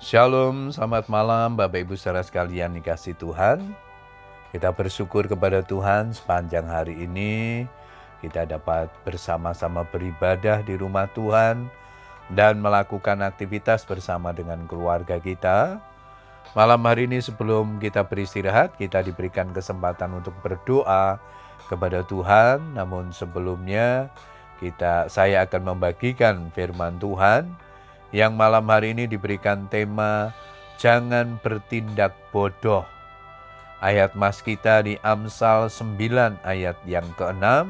Shalom, selamat malam Bapak Ibu saudara sekalian dikasih Tuhan. Kita bersyukur kepada Tuhan sepanjang hari ini kita dapat bersama-sama beribadah di rumah Tuhan dan melakukan aktivitas bersama dengan keluarga kita. Malam hari ini sebelum kita beristirahat, kita diberikan kesempatan untuk berdoa kepada Tuhan. Namun sebelumnya kita saya akan membagikan firman Tuhan yang malam hari ini diberikan tema Jangan bertindak bodoh. Ayat mas kita di Amsal 9 ayat yang ke-6,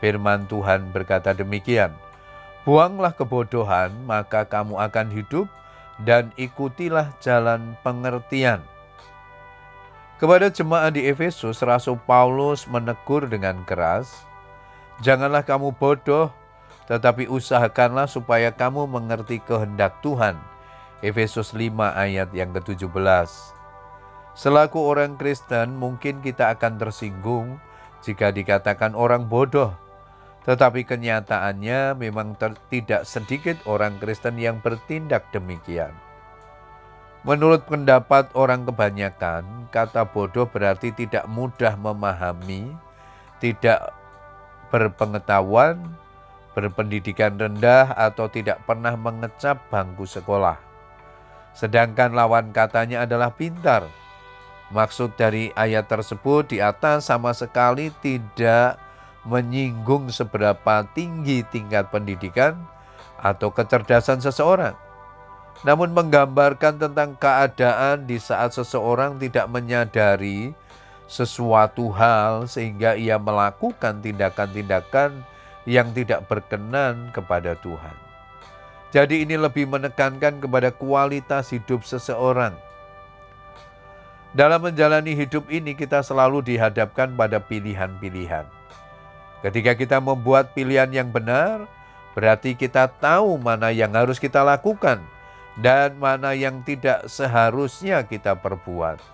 firman Tuhan berkata demikian, Buanglah kebodohan, maka kamu akan hidup, dan ikutilah jalan pengertian. Kepada jemaat di Efesus, Rasul Paulus menegur dengan keras, Janganlah kamu bodoh, tetapi usahakanlah supaya kamu mengerti kehendak Tuhan. Efesus 5 ayat yang ke-17. Selaku orang Kristen, mungkin kita akan tersinggung jika dikatakan orang bodoh. Tetapi kenyataannya memang tidak sedikit orang Kristen yang bertindak demikian. Menurut pendapat orang kebanyakan, kata bodoh berarti tidak mudah memahami, tidak berpengetahuan, berpendidikan rendah atau tidak pernah mengecap bangku sekolah. Sedangkan lawan katanya adalah pintar. Maksud dari ayat tersebut di atas sama sekali tidak menyinggung seberapa tinggi tingkat pendidikan atau kecerdasan seseorang. Namun menggambarkan tentang keadaan di saat seseorang tidak menyadari sesuatu hal sehingga ia melakukan tindakan-tindakan yang tidak berkenan kepada Tuhan. Jadi ini lebih menekankan kepada kualitas hidup seseorang. Dalam menjalani hidup ini kita selalu dihadapkan pada pilihan-pilihan. Ketika kita membuat pilihan yang benar, berarti kita tahu mana yang harus kita lakukan dan mana yang tidak seharusnya kita perbuat.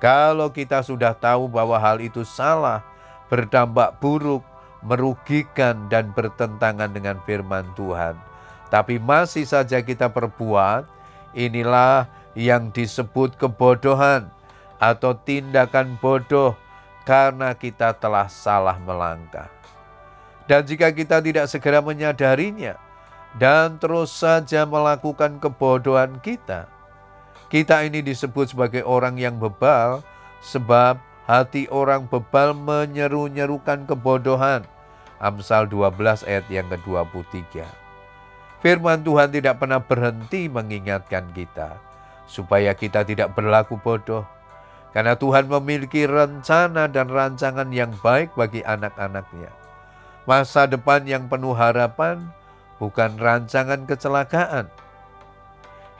Kalau kita sudah tahu bahwa hal itu salah, berdampak buruk, merugikan dan bertentangan dengan firman Tuhan. Tapi masih saja kita perbuat, inilah yang disebut kebodohan atau tindakan bodoh karena kita telah salah melangkah. Dan jika kita tidak segera menyadarinya dan terus saja melakukan kebodohan kita, kita ini disebut sebagai orang yang bebal sebab hati orang bebal menyeru-nyerukan kebodohan Amsal 12 ayat yang ke-23. Firman Tuhan tidak pernah berhenti mengingatkan kita supaya kita tidak berlaku bodoh. Karena Tuhan memiliki rencana dan rancangan yang baik bagi anak-anaknya. Masa depan yang penuh harapan bukan rancangan kecelakaan.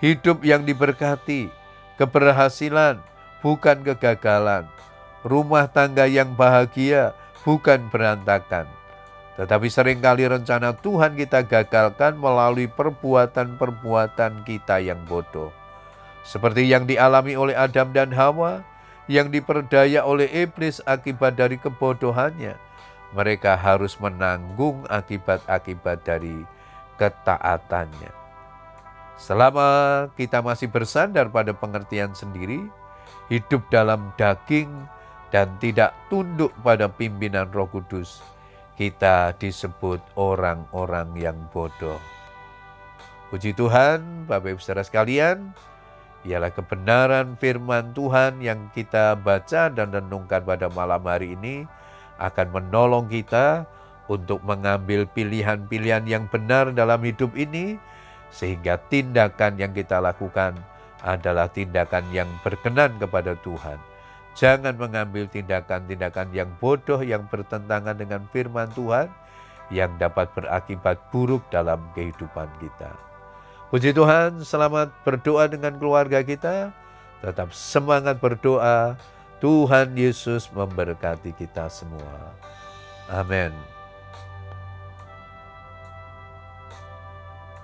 Hidup yang diberkati, keberhasilan bukan kegagalan. Rumah tangga yang bahagia bukan berantakan tetapi sering kali rencana Tuhan kita gagalkan melalui perbuatan-perbuatan kita yang bodoh. Seperti yang dialami oleh Adam dan Hawa, yang diperdaya oleh iblis akibat dari kebodohannya. Mereka harus menanggung akibat-akibat dari ketaatannya. Selama kita masih bersandar pada pengertian sendiri, hidup dalam daging dan tidak tunduk pada pimpinan Roh Kudus, kita disebut orang-orang yang bodoh. Puji Tuhan, Bapak Ibu Saudara sekalian, ialah kebenaran firman Tuhan yang kita baca dan renungkan pada malam hari ini akan menolong kita untuk mengambil pilihan-pilihan yang benar dalam hidup ini, sehingga tindakan yang kita lakukan adalah tindakan yang berkenan kepada Tuhan Jangan mengambil tindakan-tindakan yang bodoh yang bertentangan dengan firman Tuhan yang dapat berakibat buruk dalam kehidupan kita. Puji Tuhan, selamat berdoa dengan keluarga kita. Tetap semangat berdoa. Tuhan Yesus memberkati kita semua. Amin.